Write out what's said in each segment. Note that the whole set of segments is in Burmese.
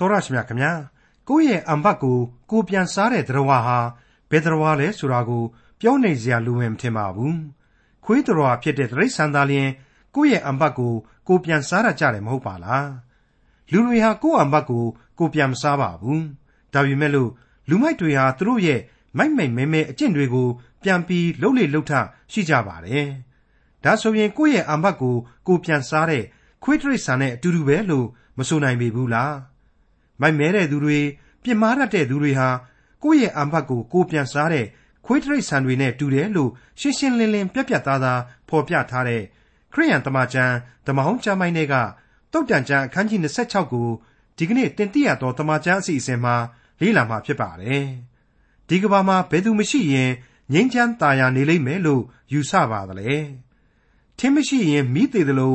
တော်ရရှိမြခင်ဗျာကိုယ့်ရဲ့အံဘတ်ကိုကိုပြန်စားတဲ့တရားဝါဟာဘယ်တရားဝါလဲဆိုတာကို ပြောနေစရာလိုဝင်မထင်ပါဘူးခွေးတရားဝါဖြစ်တဲ့တိရစ္ဆာန်သားလျင်ကိုယ့်ရဲ့အံဘတ်ကိုကိုပြန်စားရကြတယ်မဟုတ်ပါလားလူတွေဟာကိုယ့်အံဘတ်ကိုကိုပြန်မစားပါဘူးဒါပေမဲ့လို့လူမိုက်တွေဟာသူတို့ရဲ့မိုက်မိုက်မဲမဲအကျင့်တွေကို ပြန်ပြီးလှုပ်လေလှုပ်ထရှိကြပါတယ်ဒါဆိုရင်ကိုယ့်ရဲ့အံဘတ်ကိုကိုပြန်စားတဲ့ခွေးတရိษံနဲ့အတူတူပဲလို့မဆိုနိုင်ပေဘူးလား မိုက်မဲတဲ့သူတွေပြစ်မှားတတ်တဲ့သူတွေဟာကိုယ့်ရဲ့အံဘတ်ကိုကိုပြန်စားတဲ့ခွေးတရိษံတွေနဲ့တူတယ်လို့ရှင်းရှင်းလင်းလင်းပြက်ပြက်သားသားဖော်ပြထားတဲ့ခရိယန်တမန်ကျမ်းဓမ္မဟောင်းကျမ်းပိုင်းတွေကတုတ်တန်ကျမ်းအခန်းကြီး26ကိုဒီကနေ့တင်ပြရသောတမန်ကျမ်းအစီအစဉ်မှာလေ့လာမှာဖြစ်ပါတယ်ဒီကဘာမှာဘယ်သူမရှိရင်ငြိမ်းချမ်းသာယာနေလိမ့်မယ်လို့ယူဆပါသလဲထင်းမရှိရင်မိသေးသလို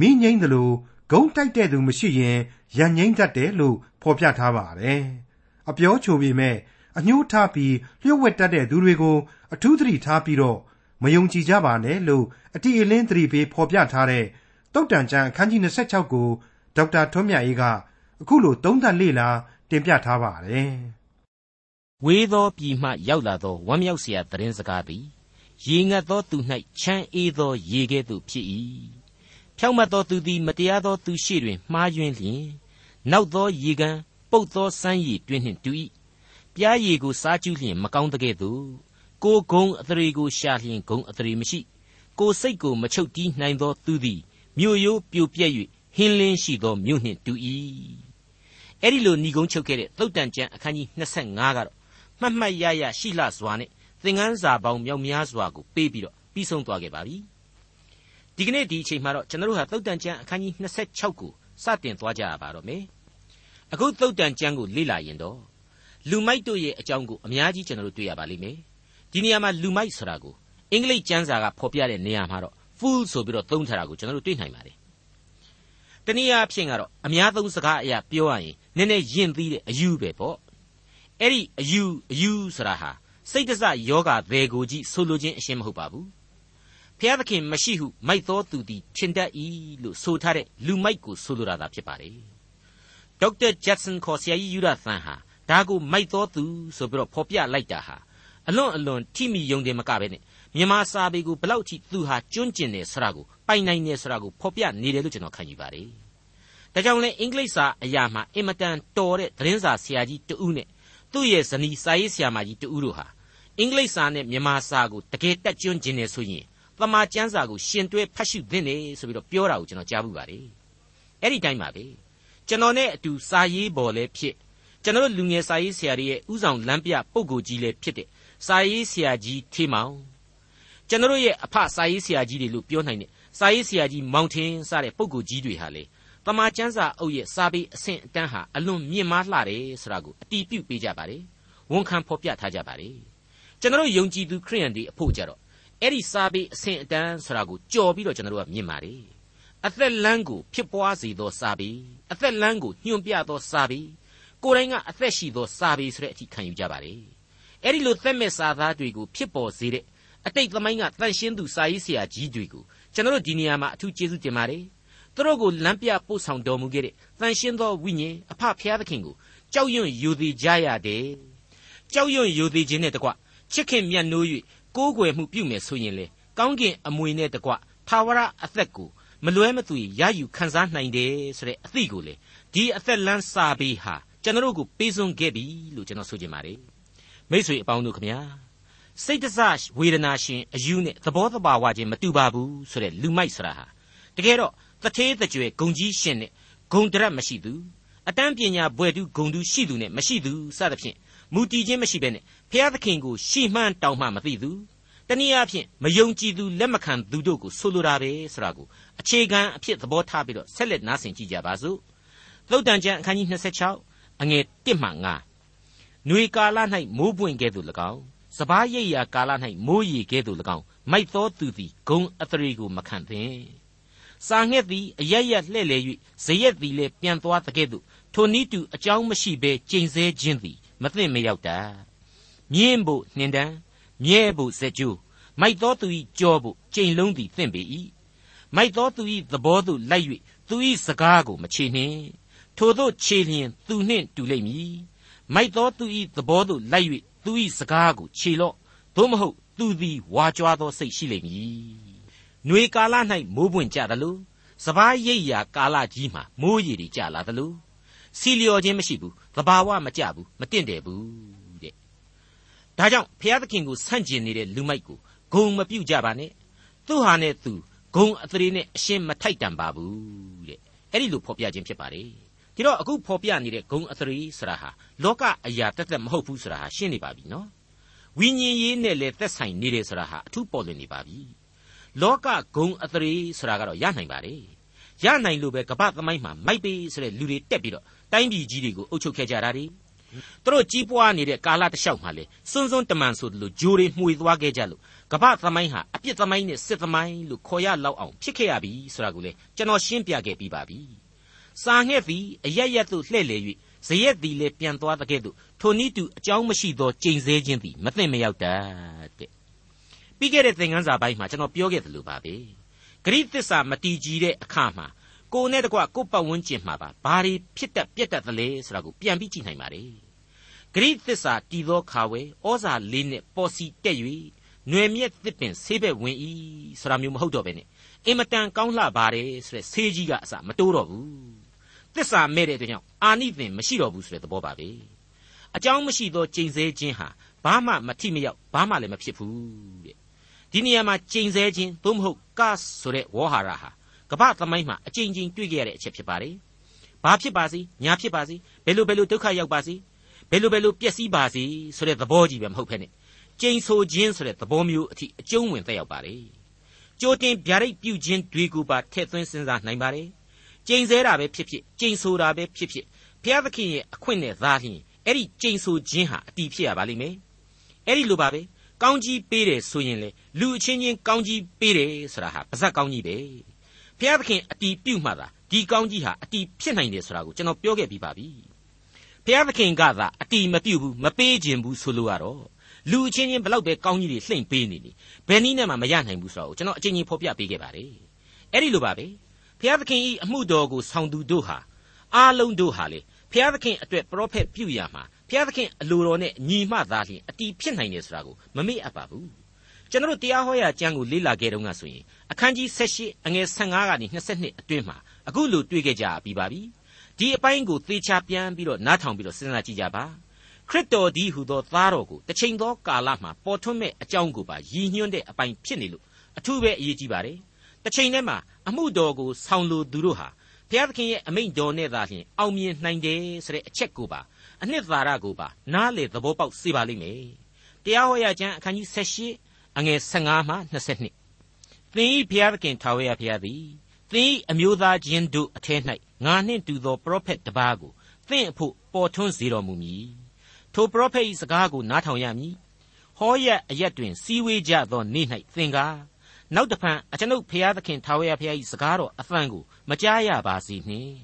မိငိမ့်သလို ဂုံးတိုက်တဲ့သူမရှိရင်ရန်ငိမ့်တတ်တယ်လို့ဖော်ပြထားပါတယ်။အပြောချိုပေမဲ့အညှိုးထားပြီးလျှို့ဝှက်တတ်တဲ့သူတွေကိုအထူးသတိထားပြီးတော့မယုံကြည်ကြပါနဲ့လို့အတိအလင်းသတိပေးဖော်ပြထားတဲ့တုတ်တန်ချန်အခန်းကြီး26ကိုဒေါက်တာထွန်းမြတ်အေးကအခုလိုသုံးသပ်လေ့လာတင်ပြထားပါတယ်။ဝေးသောပြည်မှရောက်လာသောဝမ်းမြောက်စရာသတင်းစကားသည်ရေငတ်သောသူ၌ချမ်းအေးသောရေကဲ့သို့ဖြစ်၏ ဖြောင့်မတ်သောသူသည် မတရားသောသူရှိတွင် မှားယွင်းလျင်နောက်သောရေကန်ပုတ်သောစမ်းရည်တွင်နှင့်တူ၏ပြားရည်ကိုစားကျူးလျင် မကောင်းတကဲ့သို့ကိုဂုံအသရေကိုရှာလျင်ဂုံအသရေမရှိ ကိုစိတ်ကိုမချုပ်တီးနိုင်သောသူသည်မြို့ရိုးပြိုပြက်၍ဟင်းလင်းရှိသောမြို့နှင့်တူ၏အဲ့ဒီလိုဏီကုန်းချုပ်ခဲ့တဲ့သုတ်တန်ကျမ်းအခန်းကြီး25ကတော့မှတ်မှတ်ရရရှိလှစွာနဲ့သင်ခန်းစာပေါင်းမြောက်များစွာကိုပေးပြီးတော့ပြီးဆုံးသွားခဲ့ပါပြီ ဒီကနေ့ဒီအချိန်မှာတော့ကျွန်တော်တို့ဟာသုတ်တန်ကျမ်းအခန်းကြီး26ကိုစတင်သွားကြရပါတော့မယ်အခုသုတ်တန်ကျမ်းကိုလေ့လာရင်တော့လူမိုက်တို့ရဲ့အကြောင်းကိုအများကြီးကျွန်တော်တို့တွေ့ရပါလိမ့်မယ်ဒီနေရာမှာလူမိုက်ဆိုတာကိုအင်္ဂလိပ်ကျမ်းစာကဖော်ပြတဲ့နေရာမှာတော့ fool ဆိုပြီးတော့သုံးထားတာကိုကျွန်တော်တို့တွေ့နိုင်ပါတယ်တနည်းအားဖြင့်ကတော့အများသုံးစကားအရာပြောရရင်နည်းနည်းယဉ်သီးတဲ့အယူပဲပေါ့အဲ့ဒီအယူအယူဆိုတာဟာစိတ်တစယောဂသေးကိုကြီးဆိုလိုခြင်းအရှင်းမဟုတ်ပါဘူး ဖျားသခင်မရှိဟုမိုက်သောသူသည်ထင်တတ်၏လို့ဆိုထားတဲ့လူမိုက်ကိုဆိုလိုတာသာဖြစ်ပါတယ်ဒေါက်တာဂျက်ဆန်ခေါ်ဆရာကြီးယူရသန်ဟာဒါကိုမိုက်သောသူဆိုပြီးတော့ဖော်ပြလိုက်တာဟာအလွန်အလွန်ထိမိယုံတယ်မကပဲနဲ့မြန်မာစာပေကိုဘလောက်ထိသူဟာကျွန့်ကျင်တယ်ဆိုတာကိုပိုင်နိုင်တယ်ဆိုတာကိုဖော်ပြနေတယ်လို့ကျွန်တော်ခံယူပါတယ်ဒါကြောင့်လဲအင်္ဂလိပ်စာအရာမှာအင်မတန်တော်တဲ့သတင်းစာဆရာကြီးတဦးနဲ့သူ့ရဲ့ဇနီးစာရေးဆရာမကြီးတဦးတို့ဟာအင်္ဂလိပ်စာနဲ့မြန်မာစာကိုတကယ်တက်ကျွန်းကျင်နေဆိုရင် တမန်ကျမ်းစာကိုရှင်တွဲဖတ်ရှုသင့်တယ်ဆိုပြီးတော့ပြောတာကိုကျွန်တော်ကြားဘူးပါတယ်အဲ့ဒီတိုင်းပါပဲကျွန်တော်နဲ့အတူစာရေးပေါ်လဲဖြစ်ကျွန်တော်လူငယ်စာရေးဆရာတွေရဲ့ဥဆောင်လမ်းပြပုံကိုကြီးလဲဖြစ်တဲ့စာရေးဆရာကြီးထေမောင်ကျွန်တော်ရဲ့အဖစာရေးဆရာကြီးတွေလို့ပြောနိုင်တဲ့စာရေးဆရာကြီးမောင်ထင်းစတဲ့ပုံကိုကြီးတွေဟာလေတမန်ကျမ်းစာအုပ်ရဲ့စာပေအဆင့်အတန်းဟာအလွန်မြင့်မားလှတယ်ဆိုတာကိုအတီးပြုတ်ပေးကြပါတယ်ဝန်ခံဖော်ပြထားကြပါတယ်ကျွန်တော်ယုံကြည်သူခရိယန်တွေအဖို့ကြတော့ အဲ့ဒီစာပေအဆင့်အတန်းဆိုတာကိုကြော်ပြီးတော့ကျွန်တော်တို့ကမြင်ပါတယ်အသက်လမ်းကိုဖြစ်ပွားစေသောစာပေအသက်လမ်းကိုညွှန်ပြသောစာပေကိုယ်တိုင်ကအသက်ရှိသောစာပေဆိုတဲ့အထိခံယူကြပါတယ်အဲ့ဒီလိုသက်မဲ့စာသားတွေကိုဖြစ်ပေါ်စေတဲ့အတိတ်သမိုင်းကတန်ရှင်းသူစာရေးဆရာကြီးတွေကိုကျွန်တော်တို့ဒီနေရာမှာအထူးကျေးဇူးတင်ပါတယ်သူတို့ကိုလမ်းပြပို့ဆောင်တော်မူခဲ့တဲ့တန်ရှင်းသောဝိညာဉ်အဖဖျားသခင်ကိုကြောက်ရွံ့ယူသည်ကြရတယ်ကြောက်ရွံ့ယူသည်ခြင်းနဲ့တကွချစ်ခင်မြတ်နိုး၍ ကိုးကွယ်မှုပြုမယ်ဆိုရင်လေကောင်းကင်အမွေနဲ့တကွသာဝရအသက်ကိုမလွဲမသွေရယူခံစားနိုင်တယ်ဆိုတဲ့အသည့်ကိုလေဒီအသက်လန်းစာပေဟာကျွန်တော်တို့ကိုပေးစွန့်ခဲ့ပြီလို့ကျွန်တော်ဆိုချင်ပါတယ်မိတ်ဆွေအပေါင်းတို့ခမညာစိတ်တစဝေဒနာရှင်အယူနဲ့သဘောတဘာဝချင်းမတူပါဘူးဆိုတဲ့လူမိုက်ဆရာဟာတကယ်တော့တထေးတကြွယ်ဂုံကြီးရှင်နဲ့ဂုံတရက်မရှိသူအတန်းပညာဘွယ်သူဂုံသူရှိသူနဲ့မရှိသူစသဖြင့် မူတည်ခြင်းမရှိဘဲနဲ့ဖျားသခင်ကိုရှီမှန်းတောင်းမှမသိသူတနည်းအားဖြင့်မယုံကြည်သူလက်မခံသူတို့ကိုဆိုလိုတာပဲဆိုတာကိုအခြေခံအဖြစ်သဘောထားပြီးတော့ဆက်လက်နားဆင်ကြည့်ကြပါစို့သုတ်တန်ကျမ်းအခန်းကြီး26အငယ်1မှ9ຫນွေကာလ၌မိုးပွင့်ကဲ့သို့၎င်းစပားရိပ်ရာကာလ၌မိုးရီကဲ့သို့၎င်းမိုက်သောသူသည်ဂုံအသရေကိုမခံသင်စာငှက်သည်အရရက်လှဲ့လေ၍ဇရက်သည်လည်းပြန်သွားတဲ့ကဲ့သို့ထိုနည်းတူအကြောင်းမရှိဘဲကျိန်ဆဲခြင်းသည် မသင့်မရောက်တာမြင်းဖို့နှင်တန်းမြဲဖို့စက်ကြိုးမိုက်သောသူ၏ကြောဖို့ကျိန်လုံးသည်သင့်ပေ၏မိုက်သောသူ၏သဘောသို့လိုက်၍သူ၏စကားကိုမချေနှင့်ထို့သောခြေလျင်သူနှင့်တူလိမ့်မည်မိုက်သောသူ၏သဘောသို့လိုက်၍သူ၏စကားကိုခြေလော့သို့မဟုတ်သူသည်ဝါကြွားသောစိတ်ရှိလိမ့်မည်။နှွေကာလ၌မိုးပွင့်ကြသလိုစပားရိပ်ရာကာလကြီးမှာမိုးရေတွေကြလာသလို စီလျော်ခြင်းမရှိဘူးသဘာဝမကြဘူးမတင့်တယ်ဘူးတဲ့။ဒါကြောင့်ဘုရားသခင်ကိုဆန့်ကျင်နေတဲ့လူမိုက်ကိုဂုံမပြုတ်ကြပါနဲ့။သူဟာနဲ့သူဂုံအသရေနဲ့အရှင်းမထိုက်တန်ပါဘူးတဲ့။အဲ့ဒီလိုဖော်ပြခြင်းဖြစ်ပါတယ်။ဒီတော့အခုဖော်ပြနေတဲ့ဂုံအသရေဆိုတာဟာလောကအရာတက်တက်မဟုတ်ဘူးဆိုတာဟာရှင်းနေပါပြီနော်။ဝိညာဉ်ရေးနဲ့လည်းသက်ဆိုင်နေတယ်ဆိုတာဟာအထူးပေါ်လွင်နေပါပြီလောကဂုံအသရေဆိုတာကတော့ရနိုင်ပါတယ်ရနိုင်လို့ပဲကပ္ပသမိုင်းမှာမိုက်ပေးဆိုတဲ့လူတွေတက်ပြီးတော့ တိုင်းပြည်ကြီးတွေကိုအုပ်ချုပ်ခဲ့ကြတာတွေသူတို့ကြီးပွားနေတဲ့ကာလတစ်လျှောက်မှာလေစွန်းစွန်းတမန်ဆိုလို့ဂျိုးတွေမှွေသွားခဲ့ကြလို့ကပ္ပသမိုင်းဟာအပြစ်သမိုင်းနဲ့စစ်သမိုင်းလို့ခေါ်ရလောက်အောင်ဖြစ်ခဲ့ရပြီဆိုတာကိုလေကျွန်တော်ရှင်းပြခဲ့ပြီးပါပြီစာငှက်သည်အရရက်သို့လှည့်လေ၍ဇရက်သည်လည်းပြန်သွားတဲ့ကဲ့သို့ထိုနည်းတူအကြောင်းမရှိသောကြိမ်ဆဲခြင်းသည်မသိမရောက်တတ်တဲ့ပြီးခဲ့တဲ့သင်ခန်းစာပိုင်းမှာကျွန်တော်ပြောခဲ့သလိုပါပဲဂရိသစ္စာမတီးကြည်တဲ့အခါမှာ ကိုယ်နဲ့တကွကိုယ်ပတ်ဝန်းကျင်မှာပါဘာတွေဖြစ်တတ်ပြက်တတ်သလဲဆိုတာကိုပြန်ပြီးကြည့်နိုင်ပါတယ်ဂရိသစ္စာတည်သောခါဝဲဩဇာလေးနဲ့ပေါ်စီတက်၍ຫນွေမြက်သစ်ပင်ဆေးဘက်ဝင်ဤဆိုတာမျိုးမဟုတ်တော့ပဲနဲ့အင်မတန်ကောင်းလှပါတယ်ဆိုတဲ့ဆေးကြီးကအစမတိုးတော့ဘူးသစ္စာမဲ့တဲ့အတွက်ကြောင့်အာနိသင်မရှိတော့ဘူးဆိုတဲ့သဘောပါပဲအကြောင်းမရှိသောကျိန်ဆဲခြင်းဟာဘာမှမထိမရောက်ဘာမှလည်းမဖြစ်ဘူးတဲ့ဒီနေရာမှာကျိန်ဆဲခြင်းသို့မဟုတ်ကဆိုတဲ့ဝေါ်ဟာရဟာ ကမ္ဘာသမိုင်းမှာအကျဉ်းချင်းတွေ့ကြရတဲ့အချက်ဖြစ်ပါတယ်ဘာဖြစ်ပါစေညာဖြစ်ပါစေဘယ်လိုဘယ်လိုဒုက္ခရောက်ပါစေဘယ်လိုဘယ်လိုပျက်စီးပါစေဆိုတဲ့သဘောကြီးပဲမဟုတ်ဖ ೇನೆ ကျိန်ဆိုခြင်းဆိုတဲ့သဘောမျိုးအထိအကျုံးဝင်သက်ရောက်ပါတယ်ကြိုတင်ဗျာဒိတ်ပြုခြင်းတွေကိုပါထည့်သွင်းစဉ်းစားနိုင်ပါတယ်ကျိန်ဆဲတာပဲဖြစ်ဖြစ်ကျိန်ဆိုတာပဲဖြစ်ဖြစ်ဘုရားသခင်ရဲ့အခွင့်နဲ့သာလျှင်အဲ့ဒီကျိန်ဆိုခြင်းဟာအတီးဖြစ်ရပါလိမ့်မယ်အဲ့ဒီလိုပါပဲကောင်းကြီးပေးတယ်ဆိုရင်လေလူအချင်းချင်းကောင်းကြီးပေးတယ်ဆိုတာဟာပါဇက်ကောင်းကြီးပဲ ဘုရားသခင်အတီးပြုတ်မှသာဒီကောင်းကြီးဟာအတီးဖြစ်နိုင်တယ်ဆိုတာကိုကျွန်တော်ပြောခဲ့ပြီးပါပြီဘုရားသခင်ကသာအတီးမပြုတ်ဘူးမပေးခြင်းဘူးဆိုလို့ကတော့လူအချင်းချင်းဘလောက်ပဲကောင်းကြီးတွေလှိမ့်ပေးနေနေဘယ်နည်းနဲ့မှမရနိုင်ဘူးဆိုတော့ကျွန်တော်အချင်းချင်းဖော်ပြပေးခဲ့ပါတယ်အဲ့ဒီလိုပါပဲဘုရားသခင်ဤအမှုတော်ကိုဆောင်သူတို့ဟာအားလုံးတို့ဟာလေဘုရားသခင်အတွက်ပရောဖက်ပြုရမှာဘုရားသခင်အလိုတော်နဲ့ညီမှသာလျှင်အတီးဖြစ်နိုင်တယ်ဆိုတာကိုမမေ့အပ်ပါဘူး ကျွန်တော်တရားဟောရာကျမ်းကိုလေ့လာခဲ့တုန်းကဆိုရင်အခန်းကြီး78အငယ်15ကနေ22အတွင်းမှာအခုလိုတွေ့ခဲ့ကြပြီးပါပြီဒီအပိုင်းကိုသေချာပြန်ပြီးတော့နားထောင်ပြီးတော့စဉ်းစားကြည့်ကြပါခရစ်တော်ဒီဟူသောသားတော်ကိုတစ်ချိန်သောကာလမှာပေါ်ထွန်းမဲ့အကြောင်းကိုပါရည်ညွှန်းတဲ့အပိုင်းဖြစ်နေလို့အထူးပဲအရေးကြီးပါတယ်တစ်ချိန်တည်းမှာအမှုတော်ကိုဆောင်လိုသူတို့ဟာဘုရားသခင်ရဲ့အမိန့်တော်နဲ့သာလျှင်အောင်မြင်နိုင်တယ်ဆိုတဲ့အချက်ကိုပါအနှစ်သာရကိုပါနားလေသဘောပေါက်စေပါလိမ့်မယ်တရားဟောရာကျမ်းအခန်းကြီး78 အငယ်15မှ22သင်ဤဘုရားသခင်ထာဝရဘုရားသည်သင်ဤအမျိုးသားချင်းတို့အထက်၌ငါနှင့်တူသောပရောဖက်တစ်ပါးကိုသင်အဖို့ပေါ်ထွန်းစေတော်မူမည်ထိုပရောဖက်၏စကားကိုနားထောင်ရမည်ဟောရအရက်တွင်စီဝေးကြသောနေ့၌သင်ကားနောက်တဖန်အကျွန်ုပ်ဖျားသခင်ထာဝရဘုရား၏စကားတော်အသံကိုမကြားရပါစေနှင့်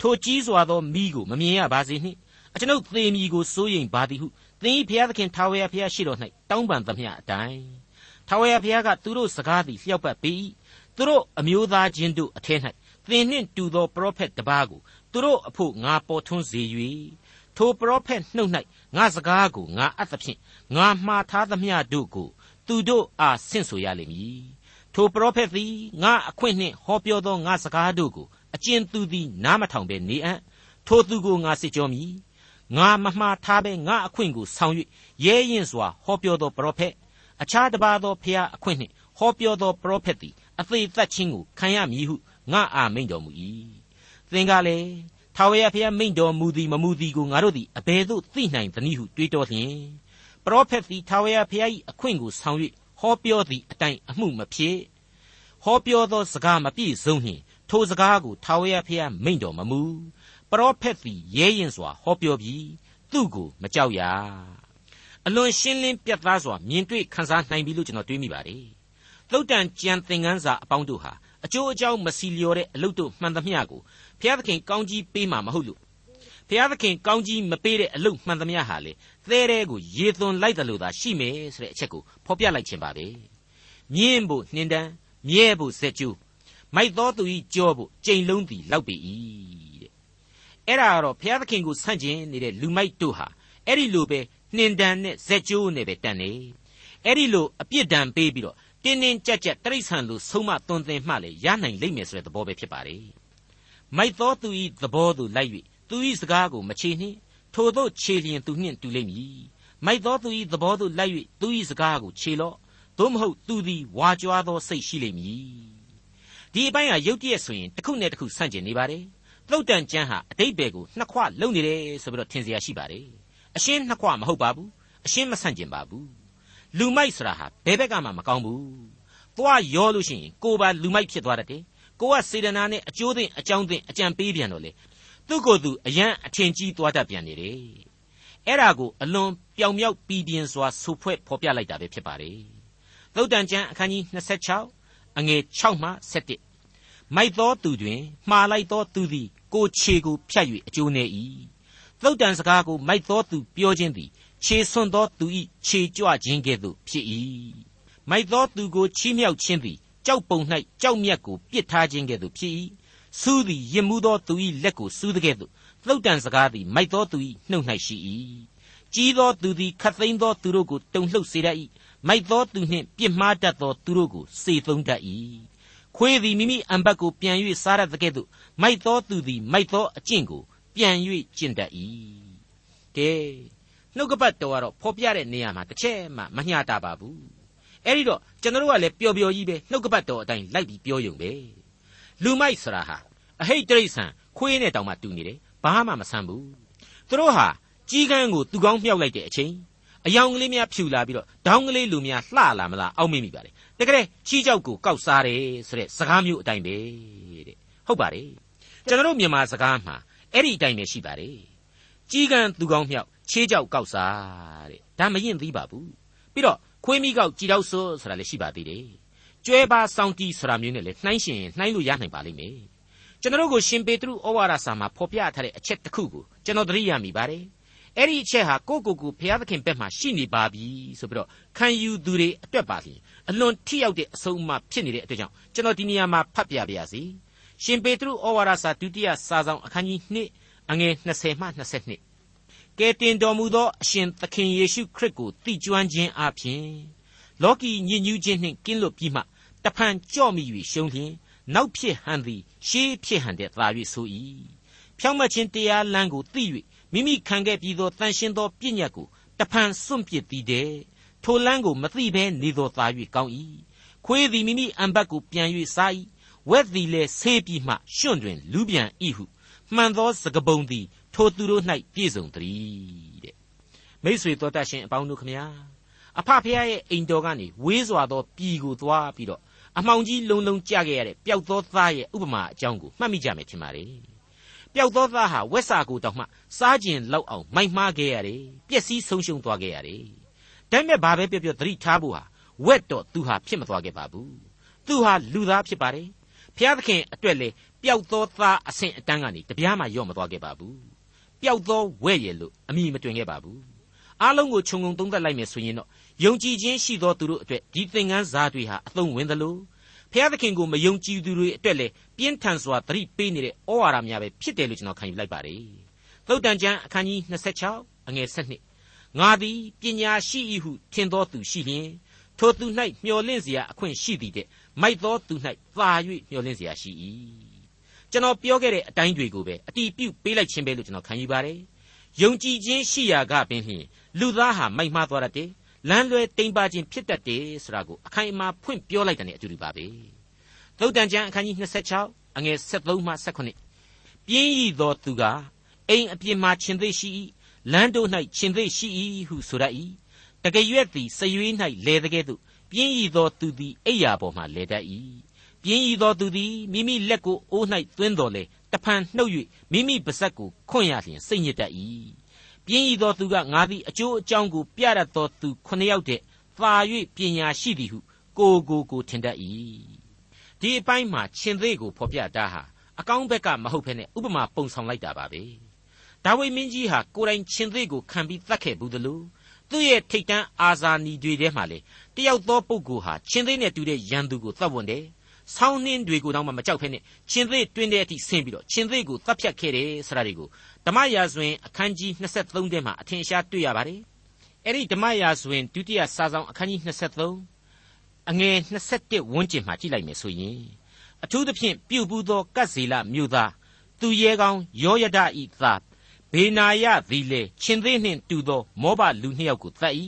ထိုကြီးစွာသောမိကိုမမြင်ရပါစေနှင့်အကျွန်ုပ်သေမည်ကိုစိုးရိမ်ပါသည်ဟုသင်၏ဖျားသခင်ထာဝရဘုရားရှိတော်၌တောင်းပန်သမျှအတိုင်း ထာဝရဘုရားကသူတို့စကားသည်လျှောက်ပတ်ပြီးသူတို့အမျိုးသားချင်းတို့အထက်၌သင်နှင့်တူသောပရောဖက်တစ်ပါးကိုသူတို့အဖို့ငါပေါ်ထွန်းစေ၍ထိုပရောဖက်နှုတ်၌ငါစကားကိုငါအပ်သဖြင့်ငါမှားထားသမျှတို့ကိုသူတို့အားဆင့်ဆိုရလိမ့်မည်ထိုပရောဖက်သည်ငါအခွင့်နှင့်ဟောပြောသောငါစကားတို့ကိုအကျဉ်သူသည်နားမထောင်ဘဲနေအံ့ထိုသူကိုငါစစ်ကြောမည်ငါမမှားထားဘဲငါအခွင့်ကိုဆောင်၍ရဲရင်စွာဟောပြောသောပရောဖက် အခြားတစ်ပါးသောဖျားအခွင့်နှင့်ဟောပြောသောပရောဖက်သည်အသေးသက်ခြင်းကိုခံရမည်ဟုငါအာမိန်တော်မူ၏သင်ကလည်းထာဝရဘုရားမိန်တော်မူသည်မမူသည်ကိုငါတို့သည်အဘယ်သို့သိနိုင်သနည်းဟုတွေးတောလျင်ပရောဖက်သည်ထာဝရဘုရား၏အခွင့်ကိုဆောင်၍ဟောပြောသည့်အတိုင်းအမှုမဖြစ်ဟောပြောသောစကားမပြည့်စုံနှင့်ထိုစကားကိုထာဝရဘုရားမိန့်တော်မမူပရောဖက်သည်ရဲရင်စွာဟောပြောပြီးသူ့ကိုမကြောက်ရ အလွန်ရှင်းလင်းပြတ်သားစွာမြင်တွေ့ခန်းစားနိုင်ပြီလို့ကျွန်တော်တွေးမိပါတယ်သုတ်တန်ကြံသင်ခန်းစာအပေါင်းတို့ဟာအကျိုးအကြောင်းမစီလျော်တဲ့အလုပ်တို့မှန်သမျှကိုဘုရားသခင်ကောင်းကြီးပေးမှာမဟုတ်လို့ဘုရားသခင်ကောင်းကြီးမပေးတဲ့အလုပ်မှန်သမျှဟာလေသဲတဲ့ကိုရေသွန်လိုက်တယ်လို့သာရှိမယ်ဆိုတဲ့အချက်ကိုဖော်ပြလိုက်ခြင်းပါပဲမြင်းဖို့နှင်းတန်းမြဲဖို့စက်ကျူးမိုက်သောသူဤကြောဖို့ကြိမ်လုံးသည်လောက်ပေ၏တဲ့အဲ့ဒါကတော့ဘုရားသခင်ကိုဆန့်ကျင်နေတဲ့လူမိုက်တို့ဟာအဲ့ဒီလိုပဲ နှင်တန်နဲ့ဇက်ကျိုးနဲ့ပဲတန်နေအဲ့ဒီလိုအပြစ်ဒဏ်ပေးပြီးတော့တင်းတင်းကြပ်ကြပ်တိရစ္ဆာန်လိုဆုံးမသွန်သင်မှလည်းရနိုင်လိမ့်မယ်ဆိုတဲ့သဘောပဲဖြစ်ပါတယ်မိုက်သောသူဤသဘောသို့လိုက်၍သူဤစကားကိုမချေနှင့်ထိုသို့ခြေလျင်သူနှင့်တူလိမ့်မည်မိုက်သောသူဤသဘောသို့လိုက်၍သူဤစကားကိုခြေလော့သို့မဟုတ်သူသည်ဝါကြွားသောစိတ်ရှိလိမ့်မည်ဒီအပိုင်းဟာရုပ်တရက်ဆိုရင်တစ်ခုနဲ့တစ်ခုဆန့်ကျင်နေပါတယ်သုတ်တန်ကျမ်းဟာအတိတ်ဘယ်ကိုနှစ်ခွလုံနေတယ်ဆိုပြီးတော့ထင်စရာရှိပါတယ် အရှင်းနှစ်ခွမဟုတ်ပါဘူးအရှင်းမဆန့်ကျင်ပါဘူးလူမိုက်ဆိုတာဟာဘယ်ဘက်ကမှမကောင်းဘူးသွားရောလို့ရှိရင်ကိုယ်ပါလူမိုက်ဖြစ်သွားတတ်တယ်ကိုကစေတနာနဲ့အကျိုးသိအကြောင်းသိအကြံပေးပြန်တော့လေသူ့ကိုယ်သူအယံအထင်ကြီးသွားတတ်ပြန်နေတယ်အဲ့ဒါကိုအလွန်ပြောင်မြောက်ပြီးပြင်းစွာဆူဖွဲ့ဖော်ပြလိုက်တာပဲဖြစ်ပါတယ်သုတ်တန်ကျမ်းအခန်းကြီး26အငယ်6မှ7မိုက်သောသူတွင်မှားလိုက်သောသူသည်ကိုခြေကိုဖြတ်၍အကျိုးနေ၏ သုတ်တန်စကားကိုမိုက်သောသူပြောခြင်းသည်ခြေဆွံ့သောသူ၏ခြေကြွခြင်းကဲ့သို့ဖြစ်၏မိုက်သောသူကိုချီးမြှောက်ခြင်းသည်ကြောက်ပုံ၌ကြောက်မြတ်ကိုပြစ်ထားခြင်းကဲ့သို့ဖြစ်၏စူးသည်ရစ်မှုသောသူ၏လက်ကိုစူးတဲ့ကဲ့သို့သုတ်တန်စကားသည်မိုက်သောသူ၏နှုတ်၌ရှိ၏ကြီးသောသူသည်ခတ်သိမ်းသောသူတို့ကိုတုန်လှုပ်စေတတ်၏မိုက်သောသူနှင့်ပြစ်မှားတတ်သောသူတို့ကိုစေသုံးတတ်၏ခွေးသည်မိမိအံဘတ်ကိုပြန်၍စားရတဲ့ကဲ့သို့မိုက်သောသူသည်မိုက်သောအကျင့်ကို ပြန်၍ကျင့်တတ်၏ကဲနှုတ်ကပတ်တော်ကတော့ဖော်ပြတဲ့နေရာမှာတစ်ချက်မှမမျှတာပါဘူးအဲ့ဒီတော့ကျွန်တော်တို့ကလည်းပျော်ပျော်ကြီးပဲနှုတ်ကပတ်တော်အတိုင်းလိုက်ပြီးပြောယုံပဲလူမိုက်ဆိုတာဟာအဟိတ်တိရစ္ဆာန်ခွေးနဲ့တောင်မှတူနေတယ်ဘာမှမဆန်းဘူးသူတို့ဟာကြီးကန်းကိုသူကောင်းမြောက်လိုက်တဲ့အချိန်အယောင်ကလေးများဖြူလာပြီးတော့ဒေါင်းကလေးလူများလှလာမလားအောက်မေ့မိပါလေတကယ်ချီးကြောက်ကိုကောက်စားတယ်ဆိုတဲ့စကားမျိုးအတိုင်းပဲတဲ့ဟုတ်ပါတယ်ကျွန်တော်တို့မြန်မာစကားမှာ အဲ့ဒီအတိုင်းပဲရှိပါတယ်ကြီးကန်းသူကောင်းမြောက်ချေးကြောက်ကောက်စားတဲ့ဒါမရင်သေးပါဘူးပြီးတော့ခွေးမိကောက်ကြည်တော့ဆိုဆိုတာလည်းရှိပါသေးတယ်ကျွဲပါစောင်းတီဆိုတာမျိုးနဲ့လည်းနှိုင်းရှင်နှိုင်းလို့ရနိုင်ပါလိမ့်မယ်ကျွန်တော်တို့ကိုရှင်ပေတရုဩဝါဒစာမှာဖော်ပြထားတဲ့အချက်တစ်ခုကိုကျွန်တော်သတိရမိပါတယ်အဲ့ဒီအချက်ဟာကိုကိုကိုဘုရားသခင်ဘက်မှာရှိနေပါပြီဆိုပြီးတော့ခံယူသူတွေအတွက်ပါလျင်အလွန်ထိရောက်တဲ့အဆုံးအမဖြစ်နေတဲ့အတွက်ကြောင့်ကျွန်တော်ဒီနေရာမှာဖတ်ပြပါရစေ ရှင်ပေတရုဩဝါဒစာဒုတိယစာဆောင်အခန်းကြီး2အငယ်20မှ22ကဲတင်တော်မူသောအရှင်သခင်ယေရှုခရစ်ကိုတည်ကျွမ်းခြင်းအပြင်လောကီညစ်ညူးခြင်းနှင့်ကင်းလွတ်ပြီးမှတဖန်ကြော့မိ၍ရှုံးလျင်နောက်ဖြစ်ဟန်သည်ရှေးဖြစ်ဟန်တဲ့သာ၍ဆို၏ဖြောင့်မတ်ခြင်းတရားလမ်းကိုသိ၍မိမိခံခဲ့ပြီးသောတန်ရှင်းသောပြည့်ညတ်ကိုတဖန်စွန့်ပစ်သည်တဲ့ထိုလမ်းကိုမသိဘဲနေသောသာ၍ကောင်း၏ခွေးသည်မိမိအံဘတ်ကိုပြန်၍စား၏ ဝက်သည်လည်းဆေးပြီးမှရွှွန့်တွင်လူပြန်၏ဟုမှန်သောစကပုံသည်ထိုသူတို့၌ပြည့်စုံသည်တဲ့မိษွေတော်တတ်ရှင်အပေါင်းတို့ခမညာအဖဖရဲ့အိမ်တော်ကနေဝေးစွာသောပြည်ကိုသွားပြီးတော့အမှောင်ကြီးလုံလုံကြခဲ့ရတဲ့ပျောက်သောသားရဲ့ဥပမာအကြောင်းကိုမှတ်မိကြမယ်ထင်ပါတယ်ပျောက်သောသားဟာဝက်စာကိုတောင်မှစားကျင်လောက်အောင်မိုက်မှားခဲ့ရတယ်ပျက်စီးဆုံးရှုံးသွားခဲ့ရတယ်ဒါပေမဲ့ဘာပဲပြောပြောသတိထားဖို့ဟာဝက်တော့သူဟာဖြစ်မသွားခဲ့ပါဘူးသူဟာလူသားဖြစ်ပါတယ် ဖျားသခင်အတွက်လေပျောက်သောသားအဆင့်အတန်းကနေတပြားမှရော့မသွားခဲ့ပါဘူးပျောက်သောဝဲ့ရည်လို့အမိမတွင်ခဲ့ပါဘူးအားလုံးကိုခြုံငုံသုံးသပ်လိုက်မယ်ဆိုရင်တော့ယုံကြည်ခြင်းရှိသောသူတို့အတွက်ဒီသင်ခန်းစာတွေဟာအသုံးဝင်သလိုဖျားသခင်ကိုမယုံကြည်သူတွေအတွက်လည်းပြင်းထန်စွာသတိပေးနေတဲ့ဩဝါဒများပဲဖြစ်တယ်လို့ကျွန်တော်ခံယူလိုက်ပါတယ်သုတ်တန်ကျမ်းအခန်းကြီး26အငယ်7ငါသည်ပညာရှိ၏ဟုထင်သောသူရှိလျင်ထိုသူ၌မျှော်လင့်စရာအခွင့်ရှိသည်တဲ့ မိုက်သောသူ၌သာ၍မျှော်လင့်เสียရှိ၏ကျွန်တော်ပြောခဲ့တဲ့အတိုင်းတွေကိုပဲအတီးပြုတ်ပေးလိုက်ခြင်းပဲလို့ကျွန်တော်ခံယူပါတယ်ယုံကြည်ခြင်းရှိရာကပင်ဖြင့်လူသားဟာမိုက်မှားသွားတတ်တယ်လမ်းလွဲတိမ်ပါခြင်းဖြစ်တတ်တယ်ဆိုတာကိုအခိုင်အမာဖွင့်ပြောလိုက်တဲ့အတူတူပါပဲသုတ်တန်ကျမ်းအခန်းကြီး26အငယ်73မှ79ပြင်းရည်သောသူကအိမ်အပြင်မှရှင်သိရှိ၏လမ်းတို့၌ရှင်သိရှိ၏ဟုဆိုရ၏တကယ်ရွက်သည်စရွေး၌လဲတဲ့ကဲ့သို့ ပြင်းရည်သောသူသည်အိယာပေါ်မှလဲတတ်၏ပြင်းရည်သောသူသည်မိမိလက်ကိုအိုး၌သွင်းတော်လေတဖန်နှုတ်၍မိမိပါဇက်ကိုခွန့်ရလျင်စိတ်ညစ်တတ်၏ပြင်းဤသောသူကငါသည်အကျိုးအကြောင်းကိုပြရသောသူခုနှစ်ယောက်တည်းသာ၍ပညာရှိသည်ဟုကိုကိုကိုထင်တတ်၏ဒီအပိုင်းမှာရှင်သေးကိုဖော်ပြတာဟာအကောင်းဘက်ကမဟုတ်ဘဲနဲ့ဥပမာပုံဆောင်လိုက်တာပါပဲဒါဝိမင်းကြီးဟာကိုယ်တိုင်ရှင်သေးကိုခံပြီးတတ်ခဲ့ဘူးသလို သူ့ရဲ့ထိတ်တန်းအာဇာနည်တွေထဲမှာလေတယောက်သောပုဂ္ဂိုလ်ဟာရှင်သေးနဲ့တူတဲ့ရန်သူကိုသတ်ဝင်တယ်ဆောင်းနှင်းတွေကိုတောင်မှမကြောက်ဖ ೇನೆ ရှင်သေးတွင်တဲ့အထိဆင်းပြီးတော့ရှင်သေးကိုတပ်ဖြတ်ခဲ့တယ်ဆိုတာတွေကိုဓမ္မရာဇဝင်အခန်းကြီး23ထဲမှာအထင်ရှားတွေ့ရပါတယ်အဲ့ဒီဓမ္မရာဇဝင်ဒုတိယစာဆောင်အခန်းကြီး23အငယ်21ဝန်းကျင်မှာကြည့်လိုက်မယ်ဆိုရင်အထူးသဖြင့်ပြုတ်ဘူးသောကတ်စီလမြို့သားသူရဲကောင်းယောယဒဤသား ဘေနာယသည်လေရှင်သေးနှင့်တူသောမောဘလူနှစ်ယောက်ကိုတတ်၏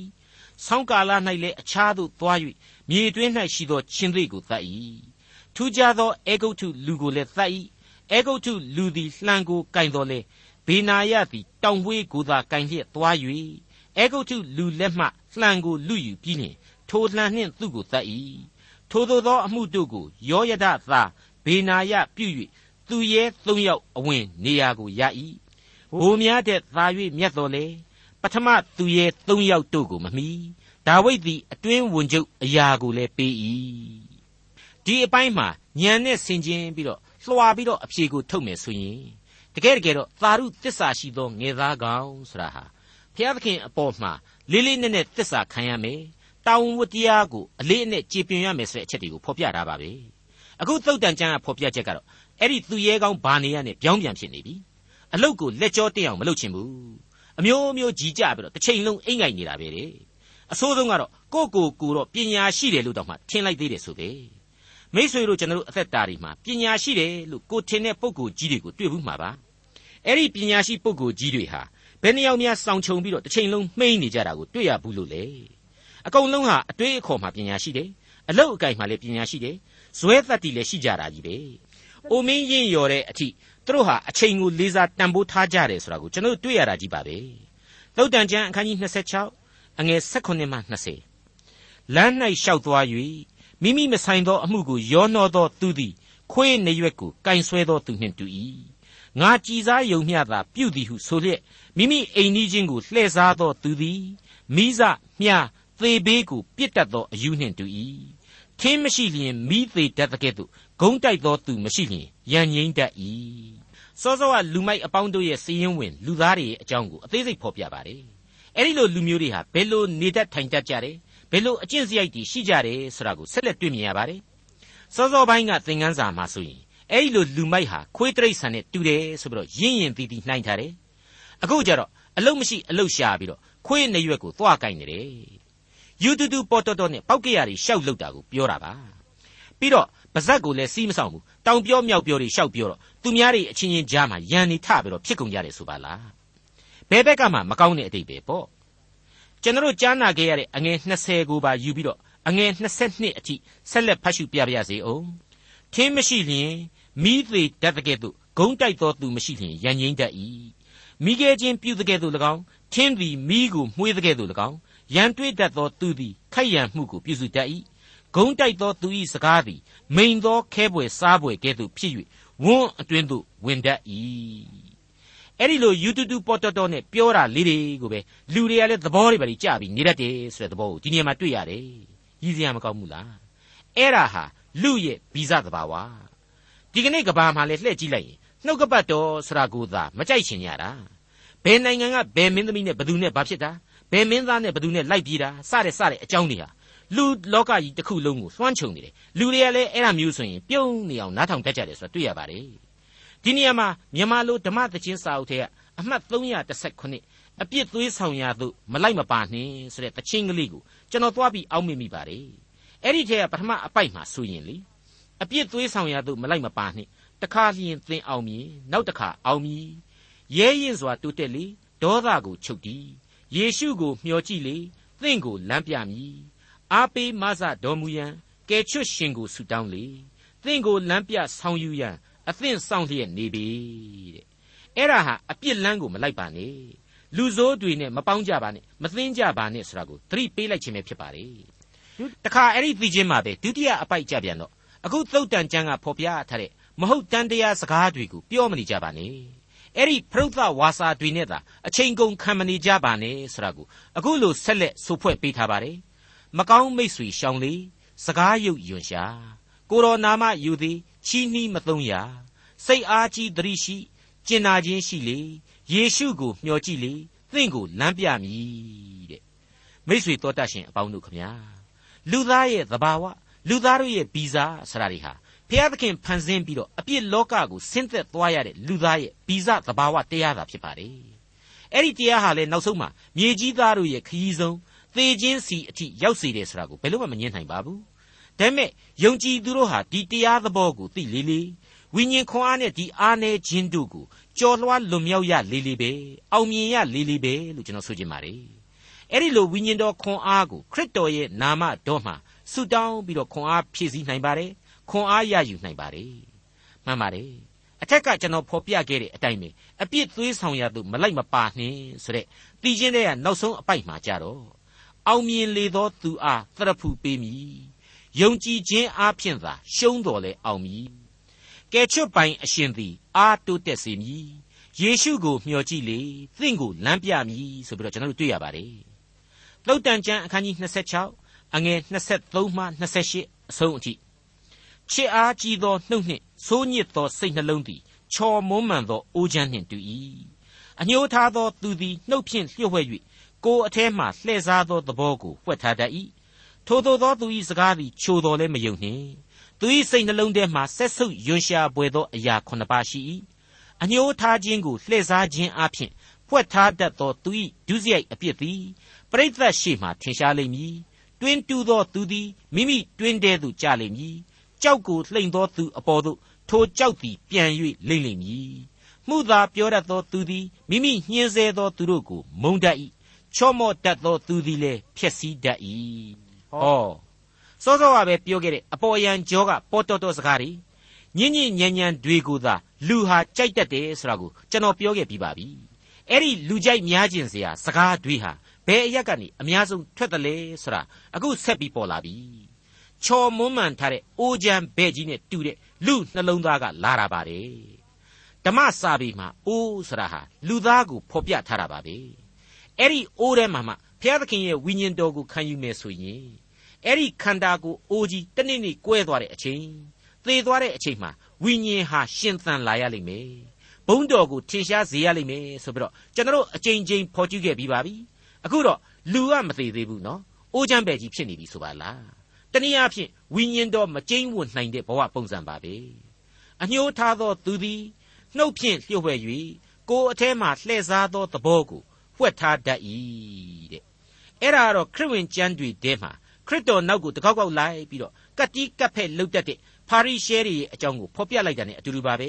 ဆောင်းကာလ၌လည်းအခြားသို့သွား၍မြေတွင်း၌ရှိသောရှင်သေးကိုတတ်၏ထူးခြားသောအေဂုတ်ထုလူကိုလည်းတတ်၏အေဂုတ်ထုလူသည်လှံကိုကင်တော်လေဘေနာယသည်တောင်ဝေးကိုသာကင်လျက်သွား၍အေဂုတ်ထုလူလက်မှလှံကိုလူယူပြီးလျှင်ထိုလှံနှင့်သူ့ကိုတတ်၏ထိုသို့သောအမှုတို့ကိုယောယဒသာဘေနာယပြု၍သူရဲသုံးယောက်အဝင်နေရာကိုရ၏ ဘိုးများတဲ့သာ၍မြတ်တော်လေပထမသူရဲသုံးယောက်တို့ကိုမမီဒါဝိဒ်သည်အတွင်းဝန်ချုပ်အရာကိုလည်းပေး၏ဒီအပိုင်းမှာညံနဲ့ဆင်ခြင်ပြီးတော့လွှာပြီးတော့အဖြေကိုထုတ်မယ်ဆိုရင်တကယ်တကယ်တော့သာရုတစ္ဆာရှိသောငယ်သားကောင်ဆိုတာဟာဘုရားသခင်အပေါ်မှာလေးလေးနက်နက်တစ္ဆာခံရမယ်တာဝန်ဝတ္တရားကိုအလေးအနက်ကြည်ပြင်းရမယ်ဆိုတဲ့အချက်တွေကိုဖော်ပြထားပါပဲအခုသုတ်တန်ကျမ်းကဖော်ပြချက်ကတော့အဲ့ဒီသူရဲကောင်းဘာနေရနဲ့ပြောင်းပြန်ဖြစ်နေပြီ အလုတ်ကိုလက်ကြောတက်အောင်မလုပ်ချင်ဘူးအမျိုးမျိုးကြီးကြပြီးတော့တစ်ချိန်လုံးအိမ်ငိုက်နေတာပဲတဲ့အဆိုးဆုံးကတော့ကိုကိုကိုတော့ပညာရှိတယ်လို့တောင်မှထင်လိုက်သေးတယ်ဆိုပဲမိษွေတို့ကျွန်တော်တို့အသက်တာတွေမှာပညာရှိတယ်လို့ကိုထင်တဲ့ပုံကိုကြီးတွေကိုတွေ့ဘူးမှာပါအဲ့ဒီပညာရှိပုံကိုကြီးတွေဟာဘယ်နှယောက်များစောင့်ချုံပြီးတော့တစ်ချိန်လုံးမှိန်းနေကြတာကိုတွေ့ရဘူးလို့လေအကုန်လုံးဟာအတွေးအခေါ်မှာပညာရှိတယ်အလုတ်အကင်မှာလည်းပညာရှိတယ်ဇွဲသက်တီလည်းရှိကြတာကြီးပဲ အိုမင်းရင်ရော်တဲ့အထိသူတို့ဟာအချိန်ကိုလေးစားတန်ဖိုးထားကြတယ်ဆိုတာကိုကျွန်တော်တို့တွေ့ရတာကြီးပါပဲသုတ်တန်ကျမ်းအခန်းကြီး26အငယ်16မှ20လမ်း၌လျှောက်သွား၍မိမိမဆိုင်သောအမှုကိုရောနှောသောသူသည်ခွေးနေရွက်ကိုကင်ဆွဲသောသူနှင့်တူ၏ငါကြည်စားယုံမျှသာပြုသည်ဟုဆိုလျက်မိမိအိမ်နီးချင်းကိုလှည့်စားသောသူသည်မိစမြားသေဘေးကိုပြစ်တတ်သောအယူနှင့်တူ၏ခင်းမရှိလျင်မိသေးတတ်တဲ့ကဲ့သို့ ဂုံးတိုက်သောသူမရှိလျင်ရန်ငိမ့်တတ်၏စောစောကလူမိုက်အပေါင်းတို့ရဲ့စီရင်ဝင်လူသားတွေရဲ့အကြောင်းကိုအသေးစိတ်ဖော်ပြပါတယ်အဲ့ဒီလိုလူမျိုးတွေဟာဘယ်လိုနေတတ်ထိုင်တတ်ကြတယ်ဘယ်လိုအကျင့်စရိုက်တွေရှိကြတယ်ဆိုတာကိုဆက်လက်တွေ့မြင်ရပါတယ်စောစောပိုင်းကသင်ခန်းစာမှာဆိုရင်အဲ့ဒီလိုလူမိုက်ဟာခွေးတရိတ်ဆန်နဲ့တူတယ်ဆိုပြီးတော့ရင်းရင်တီးတီးနှိုင်းထားတယ်အခုကျတော့အလုတ်မရှိအလုတ်ရှာပြီးတော့ခွေးနေရွက်ကိုသွားကင်နေတယ်ယူတူတူပေါ်တော်တော်နဲ့ပောက်ကရတွေရှောက်လောက်တာကိုပြောတာပါပြီးတော့ ပါဇက်ကိုလည်းစီးမဆောင်ဘူးတောင်ပြောမြောက်ပြောတွေရှောက်ပြောတော့သူများတွေအချင်းချင်းကြားမှာရန်နေထပြီးတော့ဖြစ်ကုန်ကြတယ်ဆိုပါလားဘယ်ဘက်ကမှမကောင်းတဲ့အတိတ်ပဲပေါ့ကျွန်တော်ကြားနာခဲ့ရတဲ့အငယ်20ကိုပါယူပြီးတော့အငယ်22အထိဆက်လက်ဖတ်ရှုပြပါရစေအောင်ထင်းမရှိလျင်မိသေးတတ်တဲ့ကဲ့သို့ဂုံးတိုက်သောသူမရှိလျင်ရန်ငိမ့်တတ်၏မိခဲချင်းပြုတဲ့ကဲ့သို့၎င်းထင်းသည်မိကိုမှွေးတဲ့ကဲ့သို့၎င်းရန်တွေးတတ်သောသူသည်ခိုက်ရန်မှုကိုပြုစုတတ်၏ ဂုံးတိုက်သောသူ၏စကားသည်မိန်သောခဲပွေစားပွေကဲ့သို့ဖြစ်၍ဝန်းအတွင်းသို့ဝင်တတ်၏အဲ့ဒီလိုယူတူတူပေါ်တော်တော်နဲ့ပြောတာလေးတွေကိုပဲလူတွေကလည်းသဘောတွေပဲကြပြီးနေတတ်တယ်ဆိုတဲ့သဘောကိုဒီနေရာမှာတွေ့ရတယ်ရည်စရာမကောင်းဘူးလားအဲ့ဒါဟာလူရဲ့ဗီဇသဘာဝဒီကနေ့ကဘာမှာလဲလှည့်ကြည့်လိုက်ရင်နှုတ်ကပတ်တော်ဆိုတာကိုသာမကြိုက်ချင်ကြတာဘယ်နိုင်ငံကဘယ်မင်းသမီးနဲ့ဘသူနဲ့ဘာဖြစ်တာဘယ်မင်းသားနဲ့ဘသူနဲ့လိုက်ပြေးတာစတဲ့စတဲ့အကြောင်းတွေဟာ လူလောကကြီးတစ်ခုလုံးကိုသွမ်းခြုံနေတယ်လူတွေကလည်းအဲ့ဒါမျိုးဆိုရင်ပြုံးနေအောင်နားထောင်တတ်ကြတယ်ဆိုတာတွေ့ရပါတယ်ဒီနေရာမှာမြန်မာလိုဓမ္မသချင်းစာအုပ်ထဲကအမှတ်319အပြစ်သွေးဆောင်ရာသို့မလိုက်မပါနှင်းဆိုတဲ့သချင်းကလေးကိုကျွန်တော်သွားပြီးအောက်မေ့မိပါတယ်အဲ့ဒီထဲကပထမအပိုက်မှာဆိုရင်လေအပြစ်သွေးဆောင်ရာသို့မလိုက်မပါနှင့်တခါလျင်သင်အောင်မည်နောက်တခါအောင်မည်ရဲရင်စွာတိုးတက်လေဒေါသကိုချုပ်တီးယေရှုကိုမျှော်ကြည့်လေသင်ကိုလမ်းပြမည် အားပေးမဆတော်မူရန်ကယ်ချွတ်ရှင်ကိုဆုတောင်းလေသင်ကိုလမ်းပြဆောင်ယူရန်အသင့်ဆောင်လျက်နေပြီတဲ့အဲ့ဒါဟာအပြစ်လန်းကိုမလိုက်ပါနဲ့လူဆိုးတွေနဲ့မပေါင်းကြပါနဲ့မသိင်းကြပါနဲ့ဆိုတာကိုသတိပေးလိုက်ခြင်းပဲဖြစ်ပါတယ်တခါအဲ့ဒီသိချင်းမှာပဲဒုတိယအပိုက်ကြပြန်တော့အခုသုတ်တန်ကျမ်းကဖော်ပြထားတဲ့မဟုတ်တန်တရားစကားတွေကိုပြောမနေကြပါနဲ့အဲ့ဒီဖရုဒ္ဓဝါစာတွေနဲ့သာအချိန်ကုန်ခံမနေကြပါနဲ့ဆိုတာကိုအခုလိုဆက်လက်ဆိုဖွဲ့ပေးထားပါတယ် မကောင်းမိတ်ဆွေရှောင်လေစကားရုပ်ယွန်ရှာကိုတော်နာမယူသည်ချီးနှီးမသုံးရစိတ်အားကြီးသတိရှိကျင်နာခြင်းရှိလေယေရှုကိုမျှော်ကြည့်လေသင်ကိုလမ်းပြမည်တဲ့မိษွေတော်တတ်ရှင်အပေါင်းတို့ခမညာလူသားရဲ့သဘာဝလူသားတို့ရဲ့ဗီဇာဆရာတွေဟာဖျားသခင်ဖန်ဆင်းပြီးတော့အပြစ်လောကကိုဆင်းသက်သွားရတဲ့လူသားရဲ့ဗီဇသဘာဝတရားသာဖြစ်ပါတယ်အဲ့ဒီတရားဟာလည်းနောက်ဆုံးမှာမြေကြီးသားတို့ရဲ့ခရီးဆုံး သေခြင်းစီအထိရောက်စေတယ်ဆိုတာကိုဘယ်လို့မှမငြင်းနိုင်ပါဘူးဒါပေမဲ့ယုံကြည်သူတို့ဟာဒီတရားသဘောကိုသိလေလေဝိညာဉ်ခွန်အားနဲ့ဒီအားနေခြင်းတို့ကိုကြော်လွှားလွန်မြောက်ရလေလေပဲအောင်မြင်ရလေလေပဲလို့ကျွန်တော်ဆိုချင်ပါတယ်အဲ့ဒီလိုဝိညာဉ်တော်ခွန်အားကိုခရစ်တော်ရဲ့နာမတော်မှာဆုတောင်းပြီးတော့ခွန်အားဖြည့်ဆည်းနိုင်ပါတယ်ခွန်အားရယူနိုင်ပါတယ်မှန်ပါတယ်အထက်ကကျွန်တော်ဖော်ပြခဲ့တဲ့အတိုင်းပဲအပြစ်သွေးဆောင်ရသူမလိုက်မပါနှင်းဆိုတဲ့တည်ခြင်းတဲ့ကနောက်ဆုံးအပိုက်မှာကြတော့ အောင်မြင်လေသောသူအားသရဖူပေးမည်ယုံကြည်ခြင်းအားဖြင့်သာရှုံးတော်လဲအောင်မည်ကဲချွတ်ပိုင်အရှင်သည်အားတိုးတက်စေမည်ယေရှုကိုမျှော်ကြည့်လေသင်ကိုလမ်းပြမည်ဆိုပြီးတော့ကျွန်တော်တို့တွေ့ရပါတယ်သုတ်တန်ကျမ်းအခန်းကြီး26အငယ်23မှ28အဆုံးအထိချစ်အားကြီးသောနှုတ်နှင့်ဆိုးညစ်သောစိတ်နှလုံးသည်ချော်မွမ်းမံသောအိုးချမ်းနှင့်တူ၏အညှိုးထားသောသူသည်နှုတ်ဖြင့်လျှို့ဝှက်၍ ကိုယ်အထဲမှလှည့်စားသောသဘောကိုဝှက်ထားတတ်၏ထိုသို့သောသူ၏စကားသည်ချိုတော်လည်းမယုံနှင့်သူ၏စိတ်နှလုံးထဲမှဆက်ဆုပ်ယွန်ရှာပွေသောအရာခုနှစ်ပါးရှိ၏အညှိုးထားခြင်းကိုလှည့်စားခြင်းအပြင်ဖွက်ထားတတ်သောသူ၏ဒုစရိုက်အပြစ်သည်ပရိသတ်ရှိမှထင်ရှားလိမ့်မည်တွင်တူသောသူသည်မိမိတွင်တဲသို့ကြလိမ့်မည်ကြောက်ကိုလှိမ့်သောသူအပေါ်သို့ထိုကြောက်သည်ပြန်၍လိမ့်လိမ့်မည်မှုသာပြောတတ်သောသူသည်မိမိညှင်းဆဲသောသူတို့ကိုမုန်းတတ်၏ ချော့မော့တတ်သောသူသည်လည်းဖျက်ဆီးတတ်၏ဟောစောစောကပဲပြောခဲ့တဲ့အပေါ်ယံကြောကပေါ်တော်တော်စကားတွေညင်ညင်ညံညံတွေကိုသာလူဟာကြိုက်တတ်တယ်ဆိုတာကိုကျွန်တော်ပြောခဲ့ပြီးပါပြီအဲ့ဒီလူကြိုက်များခြင်းစရာစကားတွေဟာဘယ်အရက်ကနေအများဆုံးထွက်တယ်လဲဆိုတာအခုဆက်ပြီးပေါ်လာပြီချော်မွမ်းမှန်ထားတဲ့အိုးချမ်းဘဲ့ကြီးနဲ့တူတဲ့လူနှလုံးသားကလာတာပါတယ်ဓမ္မစာပေမှာအိုးဆိုတာဟာလူသားကိုဖော်ပြထားတာပါပဲ အဲ့ဒီအိုးထဲမှာမှဘုရားသခင်ရဲ့ဝိညာဉ်တော်ကိုခံယူမယ်ဆိုရင်အဲ့ဒီခန္ဓာကိုအိုးကြီးတနေ့နေ့ကွဲသွားတဲ့အချိန်သေသွားတဲ့အချိန်မှာဝိညာဉ်ဟာရှင်သန်လာရလိမ့်မယ်ဘုံတော်ကိုထင်ရှားစေရလိမ့်မယ်ဆိုပြီးတော့ကျွန်တော်အချိန်ချင်းဖော်ကျူးခဲ့ပြီးပါပြီအခုတော့လူကမသေးသေးဘူးနော်အိုးချမ်းပဲကြီးဖြစ်နေပြီဆိုပါလားတနည်းအားဖြင့်ဝိညာဉ်တော်မကျိန်းဝွနိုင်တဲ့ဘဝပုံစံပါပဲအညှိုးထားသောသူသည်နှုတ်ဖြင့်လျှို့ဝှက်၍ကိုယ်အထဲမှလှည့်စားသောသဘောကို ဝှက်ထားတတ်၏တဲ့အဲ့ဒါကတော့ခရစ်ဝင်ကျမ်းတွေထဲမှာခရစ်တော်နောက်ကိုတကောက်ကောက်လိုက်ပြီးတော့ကတ်တီးကတ်ဖက်လှုပ်တတ်တဲ့ဖာရိရှဲတွေရဲ့အကြောင်းကိုဖော်ပြလိုက်တာ ਨੇ အတူတူပါပဲ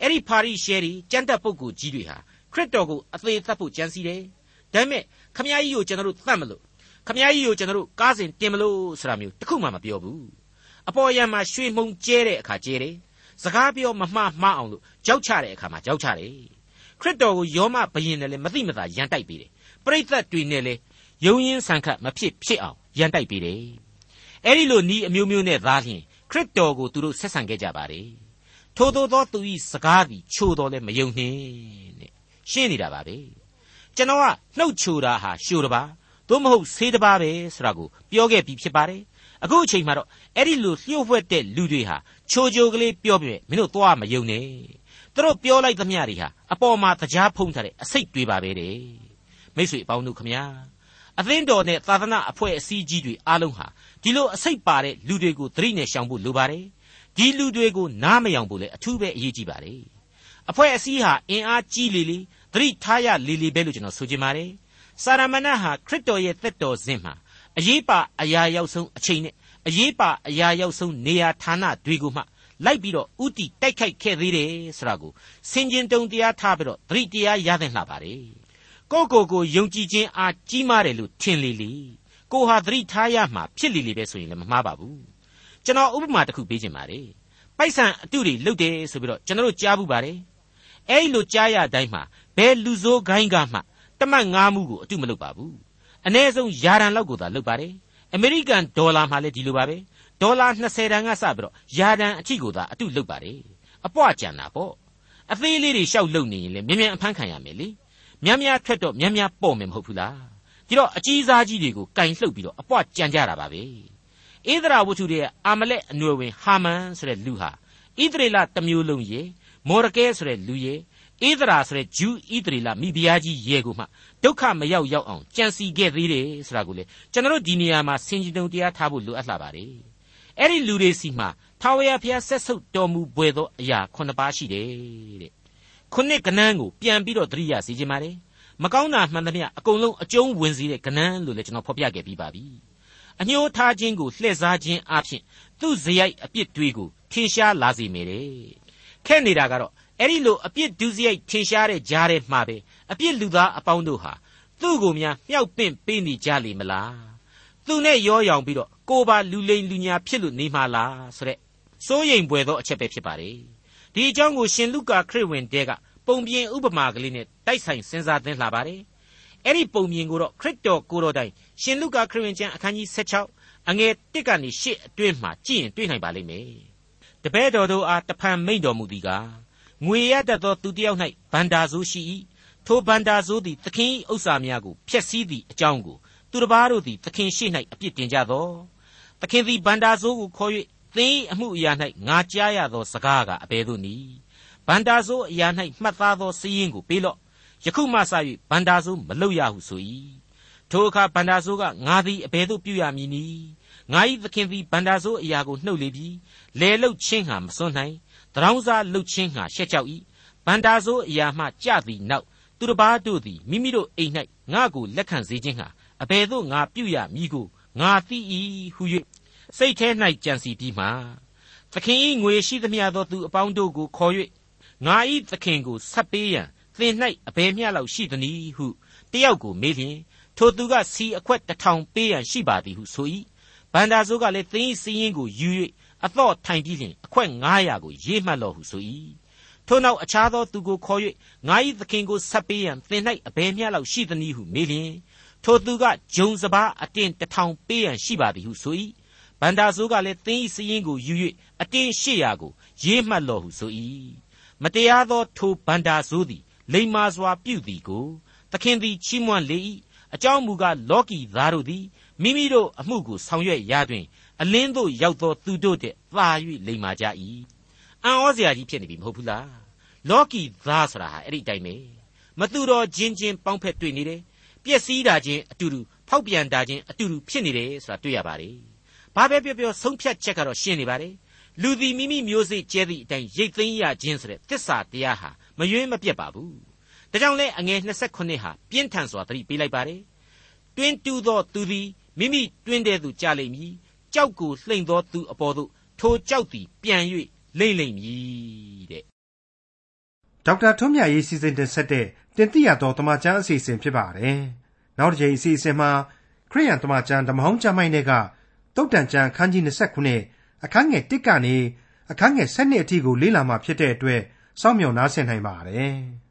အဲ့ဒီဖာရိရှဲတွေကျမ်းတက်ပုဂ္ဂိုလ်ကြီးတွေဟာခရစ်တော်ကိုအသေးသက်ဖို့ကြံစီတယ်ဒါပေမဲ့ခမည်းကြီးကိုကျွန်တော်တို့သတ်မလို့ခမည်းကြီးကိုကျွန်တော်တို့ကားစဉ်တင်မလို့ဆိုတာမျိုးတခုမှမပြောဘူးအပေါ်ယံမှာရွှေမှုန်ကျဲတဲ့အခါကျဲတယ်စကားပြောမမှားမှားအောင်လို့ကြောက်ချတဲ့အခါမှာကြောက်ချတယ် ခရစ်တော်ကိုယောမဘယင်နဲ့လည်းမသိမသာရန်တိုက်ပေးတယ်ပရိသတ်တွေနဲ့လည်းယုံရင်ဆန်ခတ်မဖြစ်ဖြစ်အောင်ရန်တိုက်ပေးတယ်အဲ့ဒီလိုဤအမျိုးမျိုးနဲ့သားလျင်ခရစ်တော်ကိုသူတို့ဆက်ဆံခဲ့ကြပါတယ်ထို့သောသောသူဤစကားသည်ချိုတော်လည်းမယုံနှင့်တဲ့ရှင်းနေတာပါပဲကျွန်တော်ကနှုတ်ချိုတာဟာရှိုတပါသို့မဟုတ်ဆေးတပါပဲဆိုတာကိုပြောခဲ့ပြီးဖြစ်ပါတယ်အခုအချိန်မှာတော့အဲ့ဒီလိုလျှို့ဝှက်တဲ့လူတွေဟာချိုချိုကလေးပြောပြမင်းတို့သွားမယုံနဲ့ သူတို့ပြောလိုက်သမျှတွေဟာအပေါ်မှာတရားဖုံးထားတဲ့အစိတ်တွေပါပဲတဲ့မိတ်ဆွေအပေါင်းတို့ခမညာအသင်းတော်နဲ့သာသနာအဖွဲ့အစည်းကြီးတွေအားလုံးဟာဒီလိုအစိတ်ပါတဲ့လူတွေကိုသတိနဲ့ရှောင်ဖို့လိုပါတယ်ဒီလူတွေကိုနားမယောင်ဖို့လည်းအထူးပဲအရေးကြီးပါတယ်အဖွဲ့အစည်းဟာအင်အားကြီးလေလေသတိထားရလေလေပဲလို့ကျွန်တော်ဆိုချင်ပါတယ်စာရမဏတ်ဟာခရစ်တော်ရဲ့သက်တော်စဉ်မှာအရေးပါအရာရောက်ဆုံးအချိန်နဲ့အရေးပါအရာရောက်ဆုံးနေရာဌာနတွေကိုမှ လိုက်ပြီးတော့ဥတီတိုက်ခိုက်ခဲ့သေးတယ်ဆိုတာကိုစင်ကျင်တုံတရားထားပြီးတော့သတိတရားရတဲ့လှပါတယ်ကိုကိုကိုယုံကြည်ခြင်းအားကြီးမားတယ်လို့ထင်လေလေကိုဟာသတိထားရမှာဖြစ်လေလေပဲဆိုရင်လည်းမမှားပါဘူးကျွန်တော်ဥပမာတစ်ခုပေးခြင်းပါတယ်ပိုက်ဆံအတုတွေလုတ်တယ်ဆိုပြီးတော့ကျွန်တော်တို့ကြားဘူးပါတယ်အဲ့လိုကြားရတိုင်းမှာဘယ်လူဆိုးခိုင်းကမှတမတ်ငါးမှုကိုအတုမလုပ်ပါဘူးအ ਨੇ ဆုံးယာရန်လောက်ကိုသာလုပ်ပါတယ်အမေရိကန်ဒေါ်လာမှလည်းဒီလိုပါပဲ ဒေါ်လာ20တန်ကစပြီးတော့ယာတန်အထိကိုသာအတုလုပ်ပါတယ်အပွားကြံတာပေါ့အသေးလေးတွေရှောက်လုပ်နေရင်လေမြန်မြန်အဖမ်းခံရမယ်လေမြန်မြန်ထွက်တော့မြန်မြန်ပေါ့မယ်မဟုတ်ဘူးလားဒီတော့အကြီးစားကြီးတွေကိုကင်လှုပ်ပြီးတော့အပွားကြံကြတာပါပဲဣသရာဝတ္ထုရဲ့အာမလက်အနွယ်ဝင်ဟာမန်ဆိုတဲ့လူဟာဣသရေလတမျိုးလုံးရေမော်ရကဲဆိုတဲ့လူရေဣသရာဆိုတဲ့ဂျူးဣသရေလမိဖုရားကြီးရေကိုမှဒုက္ခမရောက်ရောက်အောင်ကြံစီခဲ့သေးတယ်ဆိုတာကိုလေကျွန်တော်တို့ဒီနေရာမှာဆင်ခြင်တုံတရားထားဖို့လိုအပ်လာပါတယ် အဲ့ဒီလူတွေစီမှာထာဝရဘုရားဆက်ဆုပ်တော်မူပွေသောအရာခုနှစ်ပါးရှိတယ်တဲ့ခုနှစ်ကနန်းကိုပြန်ပြီးတော့သတိရစေခြင်းပါတယ်မကောင်းတာမှန်သမျှအကုန်လုံးအကျုံးဝင်စေတဲ့ကနန်းလို့လည်းကျွန်တော်ဖော်ပြခဲ့ပြီးပါပြီအညှိုးထားခြင်းကိုလှည့်စားခြင်းအပြင်သူ့ဇယိုက်အပြစ်တွေကိုထင်ရှားလာစေမိတယ်ခဲ့နေတာကတော့အဲ့ဒီလိုအပြစ်ဒုစရိုက်ထင်ရှားတဲ့ကြားထဲမှာပဲအပြစ်လူသားအပေါင်းတို့ဟာသူ့ကိုများမြောက်ပင့်ပေးနေကြလိမ့်မလားသူနဲ့ရောရောင်ပြီးတော့ ကိုပါလူလိန်လူညာဖြစ်လို့နေမှာလားဆိုတဲ့စိုးရိမ်ပွေသောအချက်ပဲဖြစ်ပါတယ်ဒီအကြောင်းကိုရှင်လုကာခရစ်ဝင်တဲကပုံပြင်ဥပမာကလေးနဲ့တိုက်ဆိုင်စဉ်းစားသင်လာပါတယ်အဲ့ဒီပုံပြင်ကိုတော့ခရစ်တော်ကိုတော်တိုင်ရှင်လုကာခရစ်ဝင်ကျမ်းအခန်းကြီး16အငယ်1ကနေ8အတွင်းမှာကြည့်ရင်တွေ့နိုင်ပါလိမ့်မယ်တပည့်တော်တို့အားတဖန်မိန့်တော်မူသည်ကားငွေရတတ်သောသူတစ်ယောက်၌ဗန္တာဆိုးရှိ၏ထိုဗန္တာဆိုးသည်သခင်၏ဥစ္စာများကိုဖျက်ဆီးသည့်အကြောင်းကိုသူတစ်ပါးတို့သည်သခင်ရှိ၌အပြစ်တင်ကြသော သခင်သည်ဗန္တာဆိုးကိုခေါ်၍သင်၏အမှုအရာ၌ငါကြားရသောစကားကအဘယ်သို့နည်းဗန္တာဆိုးအရာ၌မှတ်သားသောစည်းရင်းကိုပေးလော့ယခုမှစ၍ဗန္တာဆိုးမလုပ်ရဟုဆို၏ထိုအခါဗန္တာဆိုးကငါသည်အဘယ်သို့ပြုရမည်နည်းငါ၏သခင်သည်ဗန္တာဆိုးအရာကိုနှုတ်လေပြီလဲလုတ်ချင်းဟာမစွန့်နိုင်တရောင်းစားလုတ်ချင်းဟာရှက်ကြောက်၏ဗန္တာဆိုးအရာမှကြသည်နောက်သူတစ်ပါးတို့သည်မိမိတို့အိမ်၌ငါ့ကိုလက်ခံစေခြင်းဟာအဘယ်သို့ငါပြုရမည်ကို ငါသိ၏ဟု၍စိတ်ထဲ၌ကြံစီပြီးမှသခင်၏ငွေရှိသမျှသောသူအပေါင်းတို့ကိုခေါ်၍ငါ၏သခင်ကိုဆက်ပေးရန်သင်၌အဘယ်မျှလောက်ရှိသနည်းဟုတယောက်ကိုမေးလျင်ထိုသူကစီအခွက်တစ်ထောင်ပေးရန်ရှိပါသည်ဟုဆို၏ဗန္ဒာဆိုးကလည်းသင်၏စီးရင်ကိုယူ၍အတော့ထိုင်ပြီးလျင်အခွက်900ကိုရေးမှတ်လော့ဟုဆို၏ထို့နောက်အခြားသောသူကိုခေါ်၍ငါ၏သခင်ကိုဆက်ပေးရန်သင်၌အဘယ်မျှလောက်ရှိသနည်းဟုမေးလျင် ထိုသူကဂျုံစပါးအတင်းတစ်ထောင်ပေးရန်ရှိပါသည်ဟုဆို၏ဗန္ဒာဆိုးကလည်းသင်၏စည်ရင်ကိုယူ၍အတင်း800ကိုရေးမှတ်လော့ဟုဆို၏မတရားသောထိုဗန္ဒာဆိုးသည်လိမ္မာစွာပြုသည်ကိုသခင်သည်ချီးမွမ်းလေ၏အကြောင်းမူကားလောကီသားတို့သည်မိမိတို့အမှုကိုဆောင်ရွက်ရာတွင်အလင်းသို့ရောက်သောသူတို့တဲ့သာ၍လိမ္မာကြ၏အံ့ဩစရာကြီးဖြစ်နေပြီမဟုတ်ဘူးလားလောကီသားဆိုတာဟာအဲ့ဒီအတိုင်းပဲမသူတော်ချင်းချင်းပေါင်းဖက်တွေ့နေတယ် ပျက်စီးတာချင်းအတူတူဖောက်ပြန်တာချင်းအတူတူဖြစ်နေတယ်ဆိုတာတွေ့ရပါတယ်ဘာပဲပြောပြောဆုံးဖြတ်ချက်ကတော့ရှင်းနေပါတယ်လူသည်မိမိမျိုးစိတ်ကျဲသည့်အတိုင်းရိတ်သိမ်းရခြင်းဆိုတဲ့သစ္စာတရားဟာမယွင်းမပြတ်ပါဘူးဒါကြောင့်လဲအငယ်29ဟာပြင်းထန်စွာသတိပေးလိုက်ပါတယ်တွင်းတူသောသူသည်မိမိတွင်းတဲ့သူကြလိမ့်မည်ကြောက်ကိုလှိမ့်သောသူအပေါ်သို့ထိုကြောက်သည်ပြန်၍လိမ့်လိမ့်မည်တဲ့ဒေါက်တာထွန်းမြတ်ရေးစီစဉ်တင်ဆက်တဲ့ တင်ပြတော်တမချန်းအစီအစဉ်ဖြစ်ပါတယ်နောက်တစ်ချိန်အစီအစဉ်မှာခရိယန်တမချန်းဓမ္မဟောင်းကျမ်းိုင်းတွေကတုတ်တန်ကျမ်းခန်းကြီး29အခန်းငယ်1ကနေအခန်းငယ်7အထိကိုလေ့လာမှဖြစ်တဲ့အတွက်စောင့်မျှော်နားဆင်နိုင်ပါတယ်။